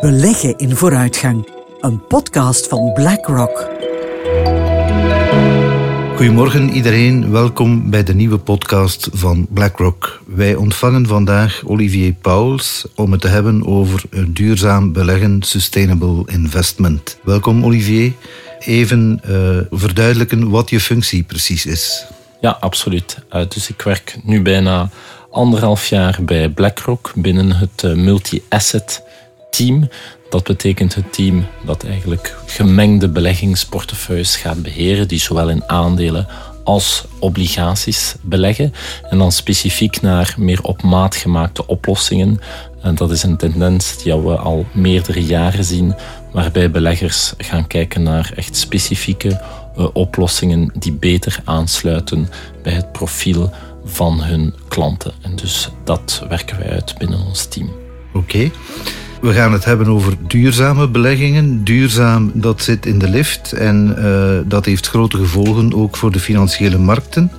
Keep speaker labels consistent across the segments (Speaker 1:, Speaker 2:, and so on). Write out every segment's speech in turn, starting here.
Speaker 1: Beleggen in vooruitgang. Een podcast van BlackRock.
Speaker 2: Goedemorgen iedereen, welkom bij de nieuwe podcast van BlackRock. Wij ontvangen vandaag Olivier Pauls om het te hebben over duurzaam beleggen, sustainable investment. Welkom Olivier. Even uh, verduidelijken wat je functie precies is.
Speaker 3: Ja, absoluut. Uh, dus ik werk nu bijna anderhalf jaar bij BlackRock binnen het uh, multi-asset team. Dat betekent het team dat eigenlijk gemengde beleggingsportefeuilles gaat beheren, die zowel in aandelen als obligaties beleggen. En dan specifiek naar meer op maat gemaakte oplossingen. En dat is een tendens die we al meerdere jaren zien, waarbij beleggers gaan kijken naar echt specifieke uh, oplossingen die beter aansluiten bij het profiel van hun klanten. En dus dat werken wij uit binnen ons team.
Speaker 2: Oké. We gaan het hebben over duurzame beleggingen. Duurzaam, dat zit in de lift en uh, dat heeft grote gevolgen ook voor de financiële markten.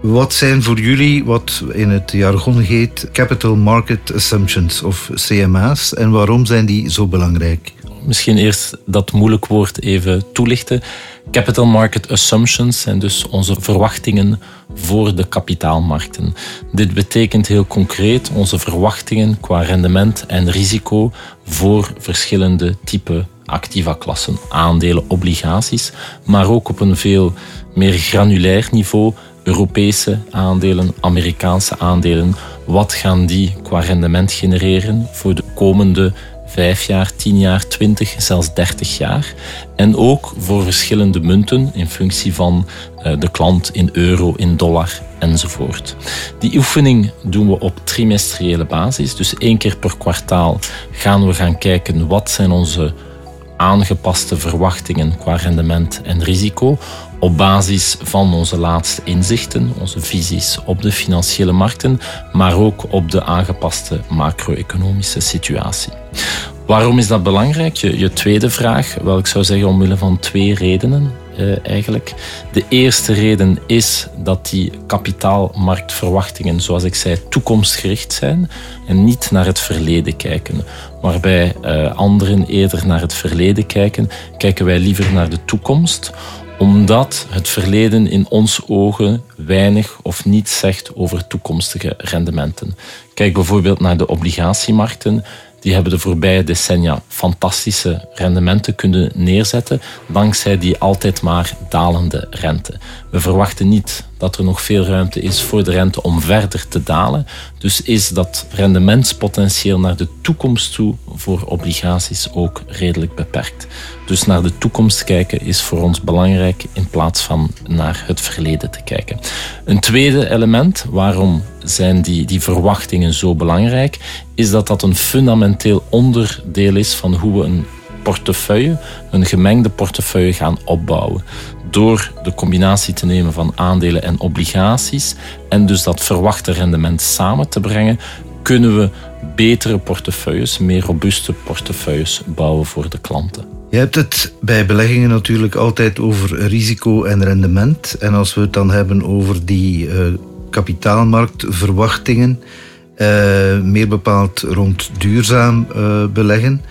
Speaker 2: Wat zijn voor jullie wat in het jargon heet Capital Market Assumptions of CMA's en waarom zijn die zo belangrijk?
Speaker 3: Misschien eerst dat moeilijk woord even toelichten. Capital Market Assumptions zijn dus onze verwachtingen voor de kapitaalmarkten. Dit betekent heel concreet onze verwachtingen qua rendement en risico voor verschillende type activa-klassen, aandelen, obligaties, maar ook op een veel meer granulair niveau Europese aandelen, Amerikaanse aandelen. Wat gaan die qua rendement genereren voor de komende vijf jaar, tien jaar, twintig, zelfs dertig jaar. En ook voor verschillende munten in functie van eh, de klant in euro, in dollar enzovoort. Die oefening doen we op trimestriële basis. Dus één keer per kwartaal gaan we gaan kijken wat zijn onze aangepaste verwachtingen qua rendement en risico op basis van onze laatste inzichten, onze visies op de financiële markten, maar ook op de aangepaste macro-economische situatie. Waarom is dat belangrijk? Je, tweede vraag, wel ik zou zeggen omwille van twee redenen eh, eigenlijk. De eerste reden is dat die kapitaalmarktverwachtingen, zoals ik zei, toekomstgericht zijn en niet naar het verleden kijken. Waarbij eh, anderen eerder naar het verleden kijken, kijken wij liever naar de toekomst omdat het verleden in ons ogen weinig of niets zegt over toekomstige rendementen. Kijk bijvoorbeeld naar de obligatiemarkten die hebben de voorbije decennia fantastische rendementen kunnen neerzetten, dankzij die altijd maar dalende rente. We verwachten niet dat er nog veel ruimte is voor de rente om verder te dalen. Dus is dat rendementspotentieel naar de toekomst toe voor obligaties ook redelijk beperkt. Dus naar de toekomst kijken is voor ons belangrijk in plaats van naar het verleden te kijken. Een tweede element, waarom zijn die, die verwachtingen zo belangrijk, is dat dat een fundamenteel onderdeel is van hoe we een portefeuille, een gemengde portefeuille gaan opbouwen. Door de combinatie te nemen van aandelen en obligaties en dus dat verwachte rendement samen te brengen, kunnen we betere portefeuilles, meer robuuste portefeuilles bouwen voor de klanten.
Speaker 2: Je hebt het bij beleggingen natuurlijk altijd over risico en rendement. En als we het dan hebben over die uh, kapitaalmarktverwachtingen, uh, meer bepaald rond duurzaam uh, beleggen,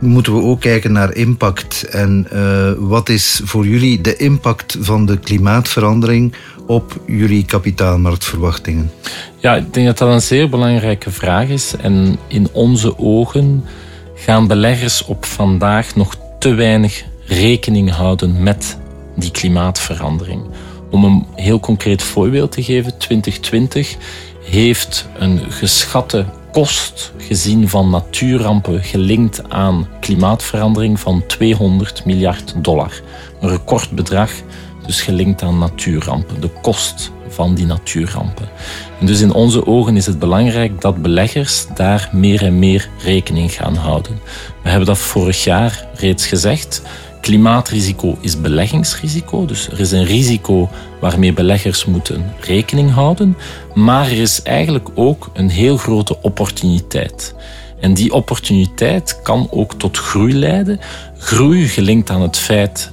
Speaker 2: moeten we ook kijken naar impact. En wat is voor jullie de impact van de klimaatverandering op jullie kapitaalmarktverwachtingen?
Speaker 3: Ja, ik denk dat dat een zeer belangrijke vraag is. En in onze ogen gaan beleggers op vandaag nog te weinig rekening houden met die klimaatverandering. Om een heel concreet voorbeeld te geven, 2020 heeft een geschatte kost gezien van natuurrampen gelinkt aan klimaatverandering van 200 miljard dollar. Een recordbedrag, dus gelinkt aan natuurrampen, de kost van die natuurrampen. En dus in onze ogen is het belangrijk dat beleggers daar meer en meer rekening gaan houden. We hebben dat vorig jaar reeds gezegd. Klimaatrisico is beleggingsrisico, dus er is een risico waarmee beleggers moeten rekening houden, maar er is eigenlijk ook een heel grote opportuniteit. En die opportuniteit kan ook tot groei leiden. Groei gelinkt aan het feit,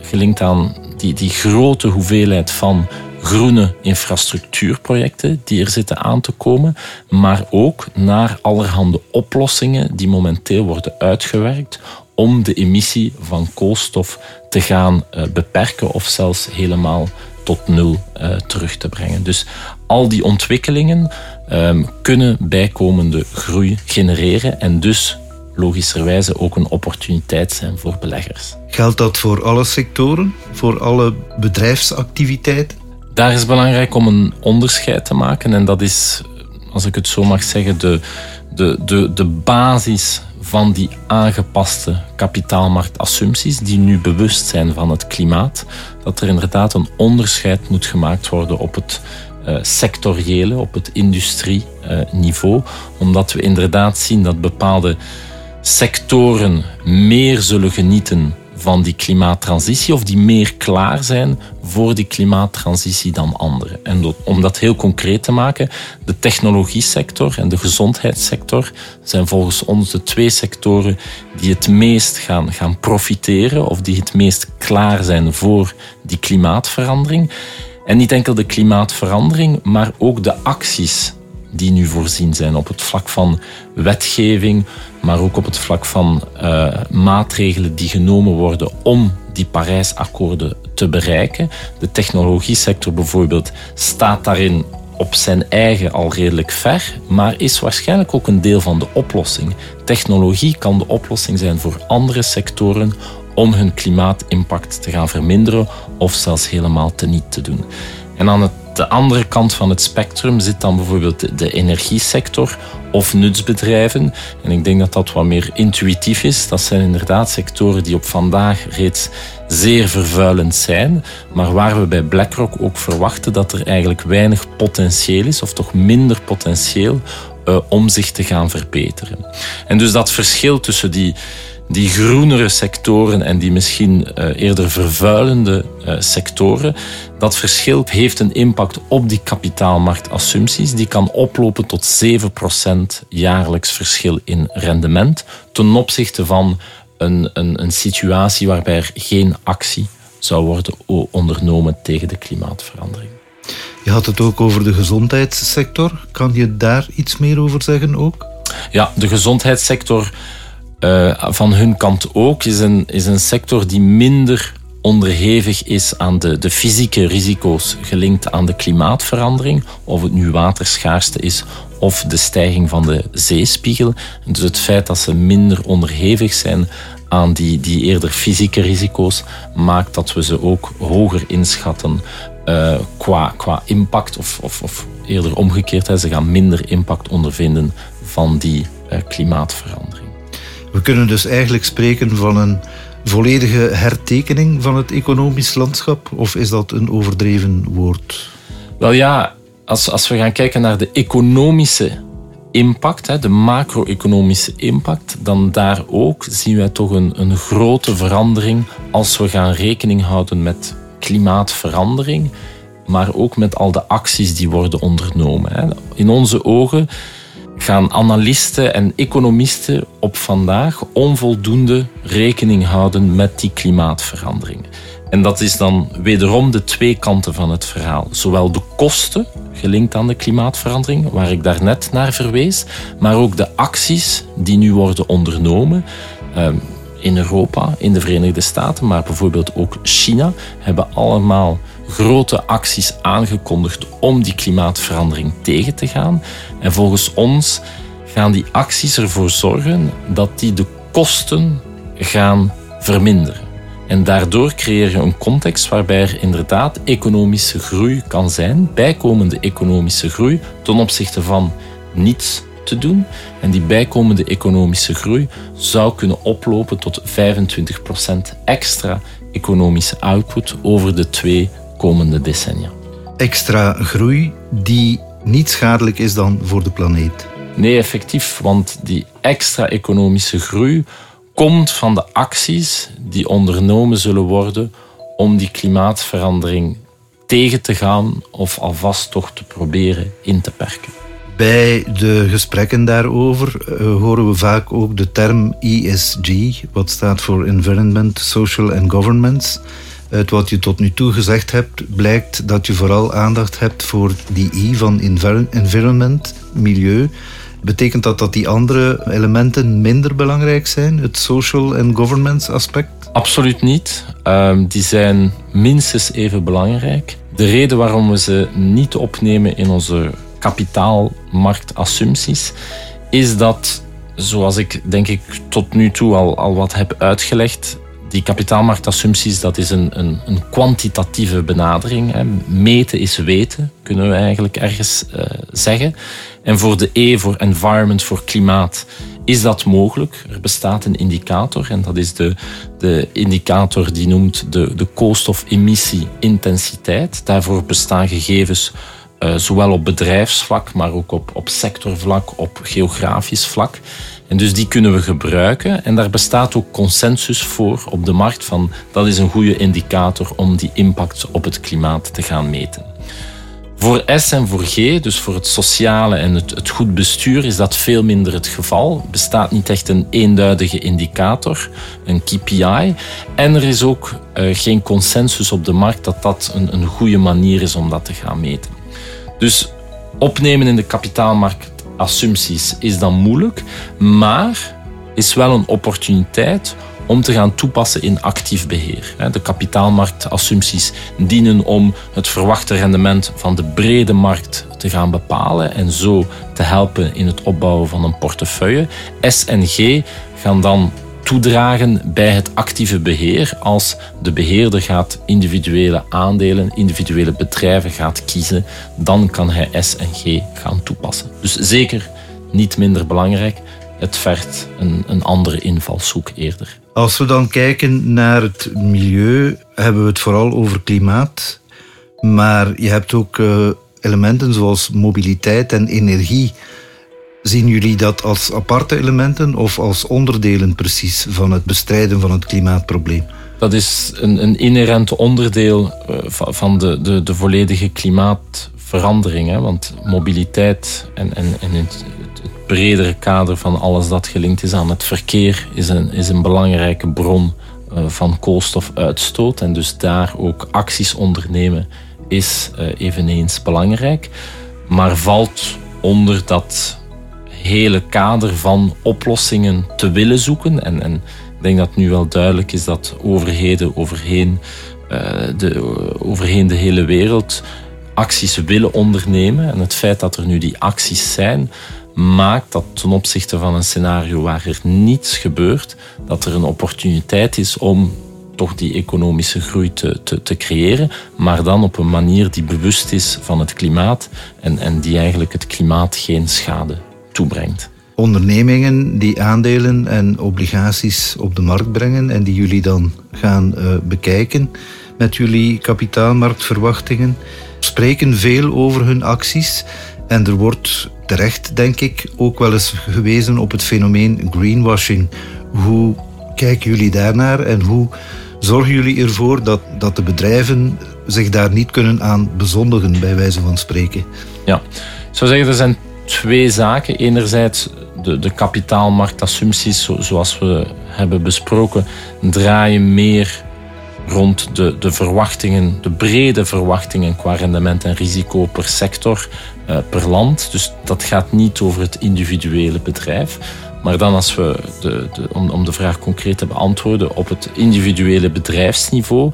Speaker 3: gelinkt aan die, die grote hoeveelheid van groene infrastructuurprojecten die er zitten aan te komen, maar ook naar allerhande oplossingen die momenteel worden uitgewerkt om de emissie van koolstof te gaan eh, beperken of zelfs helemaal tot nul uh, terug te brengen. Dus al die ontwikkelingen um, kunnen bijkomende groei genereren en dus logischerwijze ook een opportuniteit zijn voor beleggers.
Speaker 2: Geldt dat voor alle sectoren, voor alle bedrijfsactiviteiten?
Speaker 3: Daar is belangrijk om een onderscheid te maken en dat is, als ik het zo mag zeggen, de, de, de, de basis van die aangepaste kapitaalmarktassumpties die nu bewust zijn van het klimaat, dat er inderdaad een onderscheid moet gemaakt worden op het uh, sectoriële, op het industrieniveau, omdat we inderdaad zien dat bepaalde sectoren meer zullen genieten van die klimaattransitie of die meer klaar zijn voor die klimaattransitie dan anderen. En om dat heel concreet te maken, de technologiesector en de gezondheidssector zijn volgens ons de twee sectoren die het meest gaan, gaan profiteren of die het meest klaar zijn voor die klimaatverandering. En niet enkel de klimaatverandering, maar ook de acties die nu voorzien zijn op het vlak van wetgeving, maar ook op het vlak van uh, maatregelen die genomen worden om die Parijsakkoorden te bereiken. De technologiesector bijvoorbeeld staat daarin op zijn eigen al redelijk ver, maar is waarschijnlijk ook een deel van de oplossing. Technologie kan de oplossing zijn voor andere sectoren om hun klimaatimpact te gaan verminderen of zelfs helemaal teniet te doen. En aan de andere kant van het spectrum zit dan bijvoorbeeld de energiesector of nutsbedrijven. En ik denk dat dat wat meer intuïtief is. Dat zijn inderdaad sectoren die op vandaag reeds zeer vervuilend zijn, maar waar we bij BlackRock ook verwachten dat er eigenlijk weinig potentieel is, of toch minder potentieel, uh, om zich te gaan verbeteren. En dus dat verschil tussen die die groenere sectoren en die misschien uh, eerder vervuilende uh, sectoren, dat verschil heeft een impact op die kapitaalmarktassumpties. Die kan oplopen tot 7% jaarlijks verschil in rendement ten opzichte van een, een, een situatie waarbij er geen actie zou worden ondernomen tegen de klimaatverandering.
Speaker 2: Je had het ook over de gezondheidssector. Kan je daar iets meer over zeggen ook?
Speaker 3: Ja, de gezondheidssector uh, van hun kant ook is een, is een sector die minder onderhevig is aan de, de fysieke risico's gelinkt aan de klimaatverandering, of het nu waterschaarste is of de stijging van de zeespiegel. Dus het feit dat ze minder onderhevig zijn aan die, die eerder fysieke risico's, maakt dat we ze ook hoger inschatten uh, qua, qua impact, of, of, of eerder omgekeerd, hè, ze gaan minder impact ondervinden van die uh, klimaatverandering.
Speaker 2: We kunnen dus eigenlijk spreken van een volledige hertekening van het economisch landschap, of is dat een overdreven woord?
Speaker 3: Wel ja, als, als we gaan kijken naar de economische impact, de macro-economische impact, dan daar ook zien wij toch een, een grote verandering als we gaan rekening houden met klimaatverandering, maar ook met al de acties die worden ondernomen. In onze ogen gaan analisten en economisten op vandaag onvoldoende rekening houden met die klimaatverandering. En dat is dan wederom de twee kanten van het verhaal. Zowel de kosten gelinkt aan de klimaatverandering, waar ik daarnet naar verwees, maar ook de acties die nu worden ondernomen. Ehm, in Europa, in de Verenigde Staten, maar bijvoorbeeld ook China, hebben allemaal grote acties aangekondigd om die klimaatverandering tegen te gaan. En volgens ons gaan die acties ervoor zorgen dat die de kosten gaan verminderen. En daardoor creëer je een context waarbij er inderdaad economische groei kan zijn, bijkomende economische groei ten opzichte van niets te doen. En die bijkomende economische groei zou kunnen oplopen tot 25% extra economische output over de twee komende decennia.
Speaker 2: Extra groei die niet schadelijk is dan voor de planeet.
Speaker 3: Nee, effectief, want die extra economische groei komt van de acties die ondernomen zullen worden om die klimaatverandering tegen te gaan of alvast toch te proberen in te perken.
Speaker 2: Bij de gesprekken daarover uh, horen we vaak ook de term ESG, wat staat voor Environment, Social and Governance. Uit wat je tot nu toe gezegd hebt, blijkt dat je vooral aandacht hebt voor die I van environment, milieu. Betekent dat dat die andere elementen minder belangrijk zijn, het social en governance aspect?
Speaker 3: Absoluut niet. Ehm, die zijn minstens even belangrijk. De reden waarom we ze niet opnemen in onze kapitaalmarktassumpties is dat, zoals ik denk ik tot nu toe al, al wat heb uitgelegd, die kapitaalmarktassumpties, dat is een, een, een kwantitatieve benadering. Hè. Meten is weten, kunnen we eigenlijk ergens uh, zeggen. En voor de E, voor environment, voor klimaat, is dat mogelijk. Er bestaat een indicator en dat is de, de indicator die noemt de, de koolstofemissie-intensiteit. Daarvoor bestaan gegevens uh, zowel op bedrijfsvlak, maar ook op, op sectorvlak, op geografisch vlak. Dus die kunnen we gebruiken. En daar bestaat ook consensus voor op de markt van dat is een goede indicator om die impact op het klimaat te gaan meten. Voor S en voor G, dus voor het sociale en het, het goed bestuur, is dat veel minder het geval. Er bestaat niet echt een eenduidige indicator, een KPI. En er is ook uh, geen consensus op de markt dat dat een, een goede manier is om dat te gaan meten. Dus opnemen in de kapitaalmarkt assumpties is dan moeilijk, maar is wel een opportuniteit om te gaan toepassen in actief beheer. De kapitaalmarktassumpties dienen om het verwachte rendement van de brede markt te gaan bepalen en zo te helpen in het opbouwen van een portefeuille. S en G gaan dan toedragen bij het actieve beheer als de beheerder gaat individuele aandelen, individuele bedrijven gaat kiezen, dan kan hij S en G gaan toepassen. Dus zeker niet minder belangrijk, het vergt een, een andere invalshoek eerder.
Speaker 2: Als we dan kijken naar het milieu, hebben we het vooral over klimaat. Maar je hebt ook uh, elementen zoals mobiliteit en energie. Zien jullie dat als aparte elementen of als onderdelen precies van het bestrijden van het klimaatprobleem?
Speaker 3: Dat is een, een inherent onderdeel uh, van de, de, de volledige klimaatverandering. Want mobiliteit en, en, het, het bredere kader van alles dat gelinkt is aan het verkeer is een, is een belangrijke bron uh, van koolstofuitstoot. En dus daar ook acties ondernemen is uh, eveneens belangrijk. Maar valt onder dat hele kader van oplossingen te willen zoeken. En, en ik denk dat nu wel duidelijk is dat overheden overheen, uh, de, overheen de hele wereld acties willen ondernemen. En het feit dat er nu die acties zijn, maakt dat ten opzichte van een scenario waar er niets gebeurt, dat er een opportuniteit is om toch die economische groei te, te, te, creëren, maar dan op een manier die bewust is van het klimaat en, en die eigenlijk het klimaat geen schade toebrengt.
Speaker 2: Ondernemingen die aandelen en obligaties op de markt brengen en die jullie dan gaan uh, bekijken met jullie kapitaalmarktverwachtingen, spreken veel over hun acties. En er wordt terecht, denk ik, ook wel eens gewezen op het fenomeen greenwashing. Hoe kijken jullie daarnaar en hoe zorgen jullie ervoor dat, dat de bedrijven zich daar niet kunnen aan bezondigen, bij wijze van spreken?
Speaker 3: Ja, ik zou zeggen, er zijn twee zaken. Enerzijds de, de kapitaalmarktassumpties, zoals we hebben besproken, draaien meer rond de, de verwachtingen, de brede verwachtingen qua rendement en risico per sector, uh, per land. Dus dat gaat niet over het individuele bedrijf. Maar dan als we, de, de, om, om de vraag concreet te beantwoorden, op het individuele bedrijfsniveau,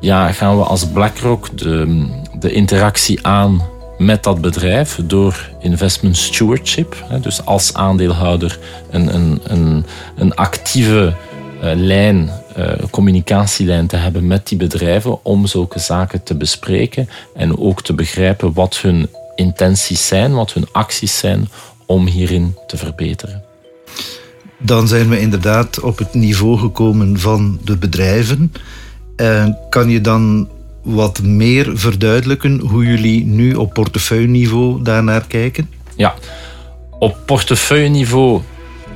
Speaker 3: ja, gaan we als BlackRock de, de interactie aan met dat bedrijf door investment stewardship. Dus als aandeelhouder een, een, een, een actieve uh, lijn, uh, communicatielijn te hebben met die bedrijven om zulke zaken te bespreken en ook te begrijpen wat hun intenties zijn, wat hun acties zijn om hierin te verbeteren.
Speaker 2: Dan zijn we inderdaad op het niveau gekomen van de bedrijven. En kan je dan wat meer verduidelijken hoe jullie nu op portefeuilleniveau daarnaar kijken?
Speaker 3: Ja, op portefeuilleniveau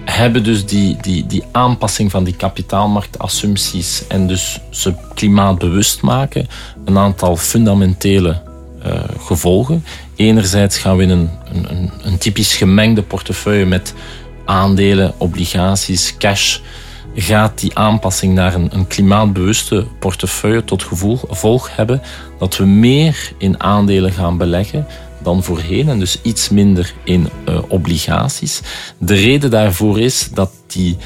Speaker 3: hebben dus die, die, die aanpassing van die kapitaalmarktassumpties en dus ze klimaatbewust maken een aantal fundamentele uh, gevolgen. Enerzijds gaan we in een, een, een typisch gemengde portefeuille met aandelen, obligaties, cash gaat die aanpassing naar een, een klimaatbewuste portefeuille tot gevolg hebben dat we meer in aandelen gaan beleggen dan voorheen en dus iets minder in uh, obligaties. De reden daarvoor is dat die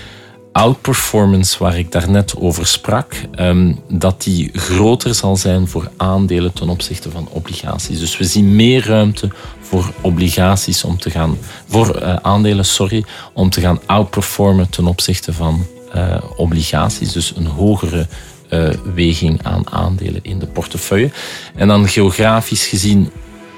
Speaker 3: outperformance waar ik daarnet over sprak, um, dat die groter zal zijn voor aandelen ten opzichte van obligaties. Dus we zien meer ruimte voor obligaties om te gaan, voor uh, aandelen, sorry, om te gaan outperformen ten opzichte van uh, obligaties. Dus een hogere uh, weging aan aandelen in de portefeuille. En dan geografisch gezien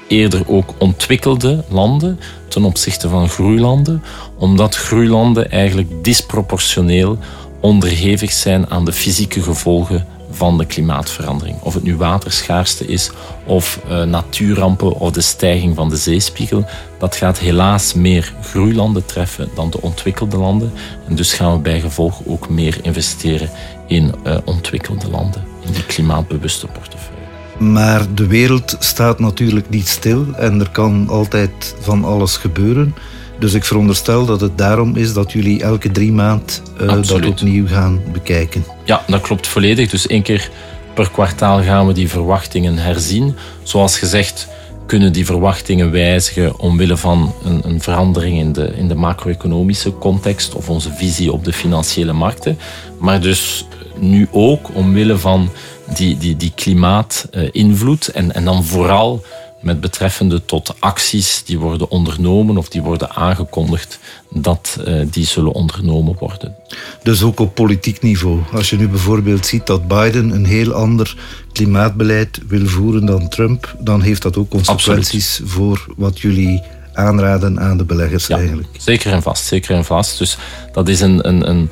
Speaker 3: eerder ook ontwikkelde landen ten opzichte van groeilanden, omdat groeilanden eigenlijk disproportioneel onderhevig zijn aan de fysieke gevolgen van de klimaatverandering. Of het nu waterschaarste is, of uh, natuurrampen, of de stijging van de zeespiegel. Dat gaat helaas meer groeilanden treffen dan de ontwikkelde landen. En dus gaan we bij gevolg ook meer investeren in uh, ontwikkelde landen, in die klimaatbewuste portefeuille.
Speaker 2: Maar de wereld staat natuurlijk niet stil en er kan altijd van alles gebeuren. Dus ik veronderstel dat het daarom is dat jullie elke drie maand uh, dat opnieuw gaan bekijken.
Speaker 3: Ja, dat klopt volledig. Dus één keer per kwartaal gaan we die verwachtingen herzien. Zoals gezegd kunnen die verwachtingen wijzigen omwille van een, een verandering in de, in de macro-economische context of onze visie op de financiële markten. Maar dus nu ook omwille van die, die, die klimaatinvloed en, en dan vooral met betreffende tot acties die worden ondernomen of die worden aangekondigd dat uh, die zullen ondernomen worden.
Speaker 2: Dus ook op politiek niveau. Als je nu bijvoorbeeld ziet dat Biden een heel ander klimaatbeleid wil voeren dan Trump, dan heeft dat ook consequenties Absoluut. voor wat jullie aanraden aan de beleggers
Speaker 3: ja,
Speaker 2: eigenlijk.
Speaker 3: Zeker en vast, zeker en vast. Dus dat is een, een, een,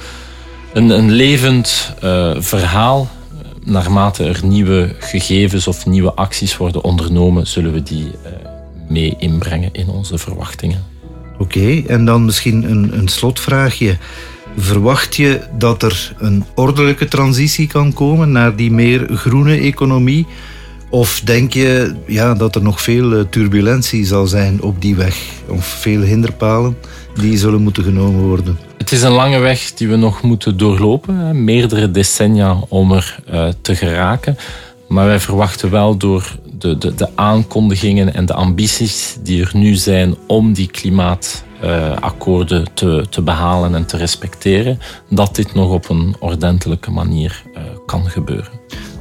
Speaker 3: een, een levend uh, verhaal naarmate er nieuwe gegevens of nieuwe acties worden ondernomen, zullen we die uh, mee inbrengen in onze verwachtingen.
Speaker 2: Oké, en dan misschien een, een slotvraagje. Verwacht je dat er een ordelijke transitie kan komen naar die meer groene economie? Of denk je ja, dat er nog veel eh, turbulentie zal zijn op die weg? Of veel hinderpalen die zullen moeten genomen worden?
Speaker 3: Het is een lange weg die we nog moeten doorlopen, meerdere decennia om er uh, te geraken. Maar wij verwachten wel door de, de, de, aankondigingen en de ambities die er nu zijn om die klimaatakkoorden uh, te, te behalen en te respecteren, dat dit nog op een ordentelijke manier uh, kan gebeuren.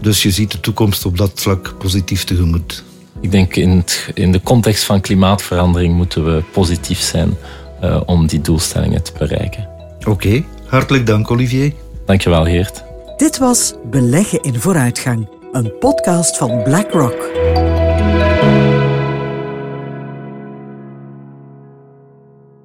Speaker 2: Dus je ziet de toekomst op dat vlak positief tegemoet?
Speaker 3: Ik denk in, het, in de context van klimaatverandering moeten we positief zijn uh, om die doelstellingen te bereiken.
Speaker 2: Oké, okay. hartelijk dank Olivier.
Speaker 3: Dankjewel Geert.
Speaker 1: Dit was Beleggen in Vooruitgang, een podcast van BlackRock.